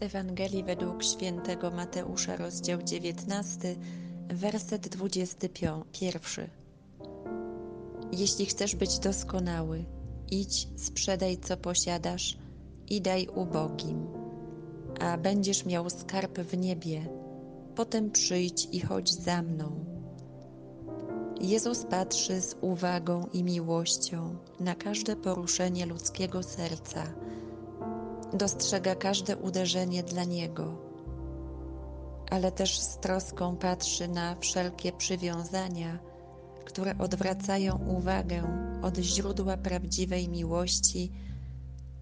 Ewangelii według świętego Mateusza, rozdział 19, werset 21. Jeśli chcesz być doskonały, idź, sprzedaj co posiadasz i daj ubogim, a będziesz miał skarb w niebie. Potem przyjdź i chodź za mną. Jezus patrzy z uwagą i miłością na każde poruszenie ludzkiego serca dostrzega każde uderzenie dla Niego, ale też z troską patrzy na wszelkie przywiązania, które odwracają uwagę od źródła prawdziwej miłości,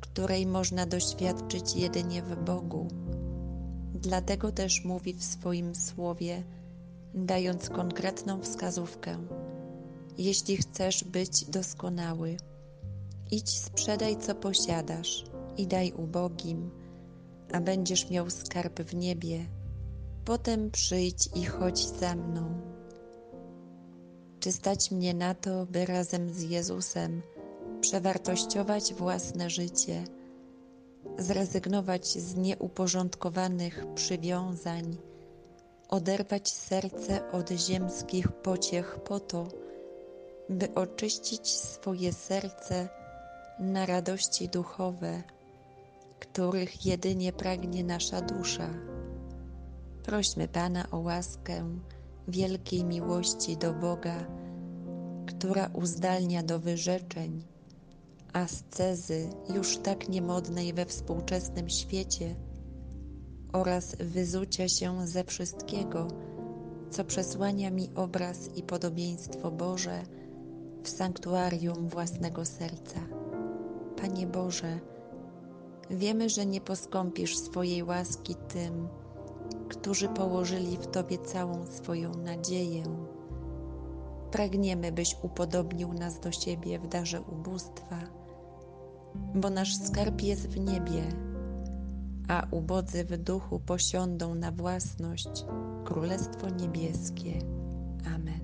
której można doświadczyć jedynie w Bogu. Dlatego też mówi w swoim słowie, dając konkretną wskazówkę: Jeśli chcesz być doskonały, idź sprzedaj co posiadasz i daj ubogim, a będziesz miał skarb w niebie. Potem przyjdź i chodź za mną. Czy stać mnie na to, by razem z Jezusem przewartościować własne życie, zrezygnować z nieuporządkowanych przywiązań, oderwać serce od ziemskich pociech po to, by oczyścić swoje serce na radości duchowe, których jedynie pragnie nasza dusza. Prośmy Pana o łaskę wielkiej miłości do Boga, która uzdalnia do wyrzeczeń, ascezy już tak niemodnej we współczesnym świecie oraz wyzucia się ze wszystkiego, co przesłania mi obraz i podobieństwo Boże w sanktuarium własnego serca. Panie Boże, Wiemy, że nie poskąpisz swojej łaski tym, którzy położyli w Tobie całą swoją nadzieję. Pragniemy, byś upodobnił nas do siebie w darze ubóstwa, bo nasz skarb jest w niebie, a ubodzy w duchu posiądą na własność Królestwo Niebieskie. Amen.